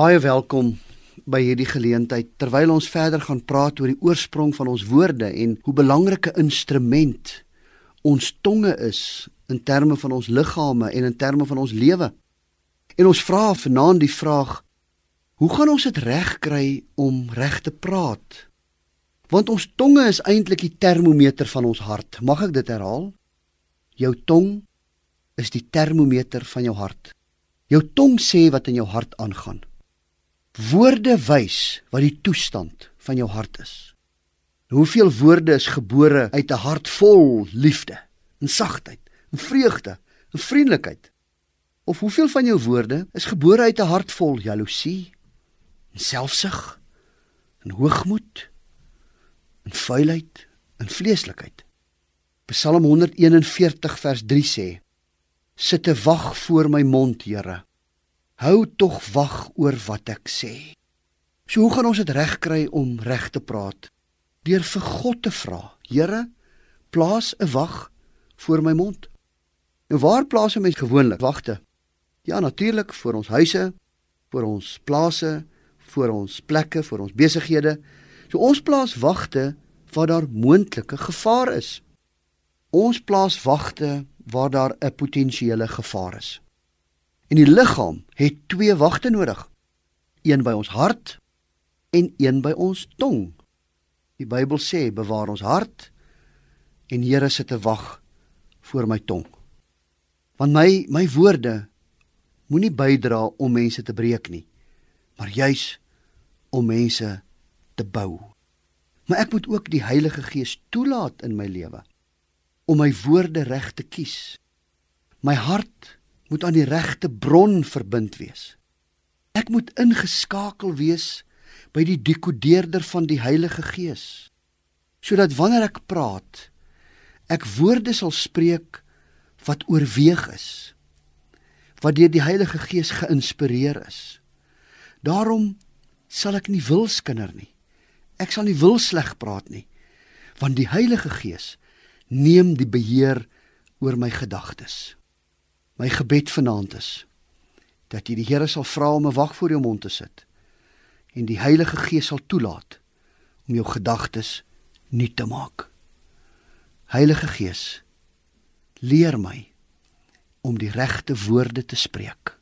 Baie welkom by hierdie geleentheid terwyl ons verder gaan praat oor die oorsprong van ons woorde en hoe belangrike instrument ons tonge is in terme van ons liggame en in terme van ons lewe. En ons vra vanaand die vraag: Hoe gaan ons dit regkry om reg te praat? Want ons tonge is eintlik die termometer van ons hart. Mag ek dit herhaal? Jou tong is die termometer van jou hart. Jou tong sê wat in jou hart aangaan. Woorde wys wat die toestand van jou hart is. Hoeveel woorde is gebore uit 'n hart vol liefde en sagtheid en vreugde en vriendelikheid? Of hoeveel van jou woorde is gebore uit 'n hart vol jaloesie en selfsug en hoogmoed en vuilheid en vleeslikheid? Psalm 141 vers 3 sê: Sit te wag voor my mond, Here Hou tog wag oor wat ek sê. So hoe gaan ons dit regkry om reg te praat? Deur vir God te vra. Here, plaas 'n wag voor my mond. Nou waar plaas 'n mens gewoonlik wagte? Ja, natuurlik vir ons huise, vir ons plase, vir ons plekke, vir ons besighede. So ons plaas wagte waar daar moontlike gevaar is. Ons plaas wagte waar daar 'n potensiële gevaar is. En die liggaam het twee wagte nodig. Een by ons hart en een by ons tong. Die Bybel sê bewaar ons hart en Here sit te wag voor my tong. Want my my woorde moenie bydra om mense te breek nie, maar juis om mense te bou. Maar ek moet ook die Heilige Gees toelaat in my lewe om my woorde reg te kies. My hart moet aan die regte bron verbind wees. Ek moet ingeskakel wees by die dekodeerder van die Heilige Gees sodat wanneer ek praat ek woorde sal spreek wat oorweeg is wat deur die Heilige Gees geïnspireer is. Daarom sal ek nie wilskinder nie. Ek sal nie wil sleg praat nie want die Heilige Gees neem die beheer oor my gedagtes. My gebed vanaand is dat jy die Here sal vra om 'n wag voor jou mond te sit en die Heilige Gees sal toelaat om jou gedagtes nuut te maak. Heilige Gees, leer my om die regte woorde te spreek.